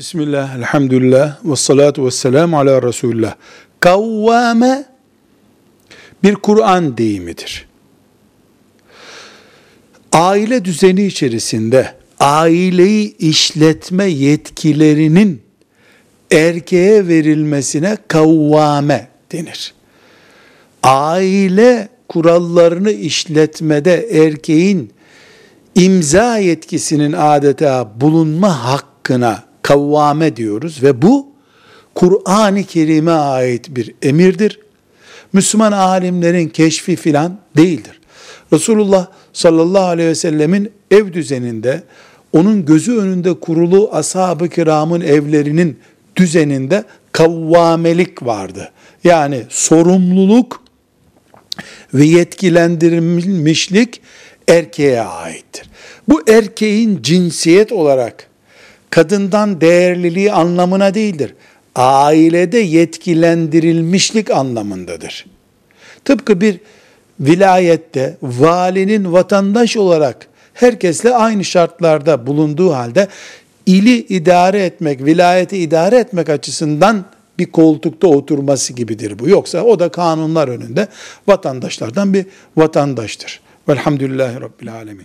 Bismillah, elhamdülillah, ve salatu ve selamu ala Resulullah. Kavvame bir Kur'an deyimidir. Aile düzeni içerisinde aileyi işletme yetkilerinin erkeğe verilmesine kavvame denir. Aile kurallarını işletmede erkeğin imza yetkisinin adeta bulunma hakkına kavvame diyoruz ve bu Kur'an-ı Kerim'e ait bir emirdir. Müslüman alimlerin keşfi filan değildir. Resulullah sallallahu aleyhi ve sellemin ev düzeninde, onun gözü önünde kurulu ashab-ı kiramın evlerinin düzeninde kavvamelik vardı. Yani sorumluluk ve yetkilendirilmişlik erkeğe aittir. Bu erkeğin cinsiyet olarak kadından değerliliği anlamına değildir. Ailede yetkilendirilmişlik anlamındadır. Tıpkı bir vilayette valinin vatandaş olarak herkesle aynı şartlarda bulunduğu halde ili idare etmek, vilayeti idare etmek açısından bir koltukta oturması gibidir bu. Yoksa o da kanunlar önünde vatandaşlardan bir vatandaştır. Velhamdülillahi Rabbil Alemin.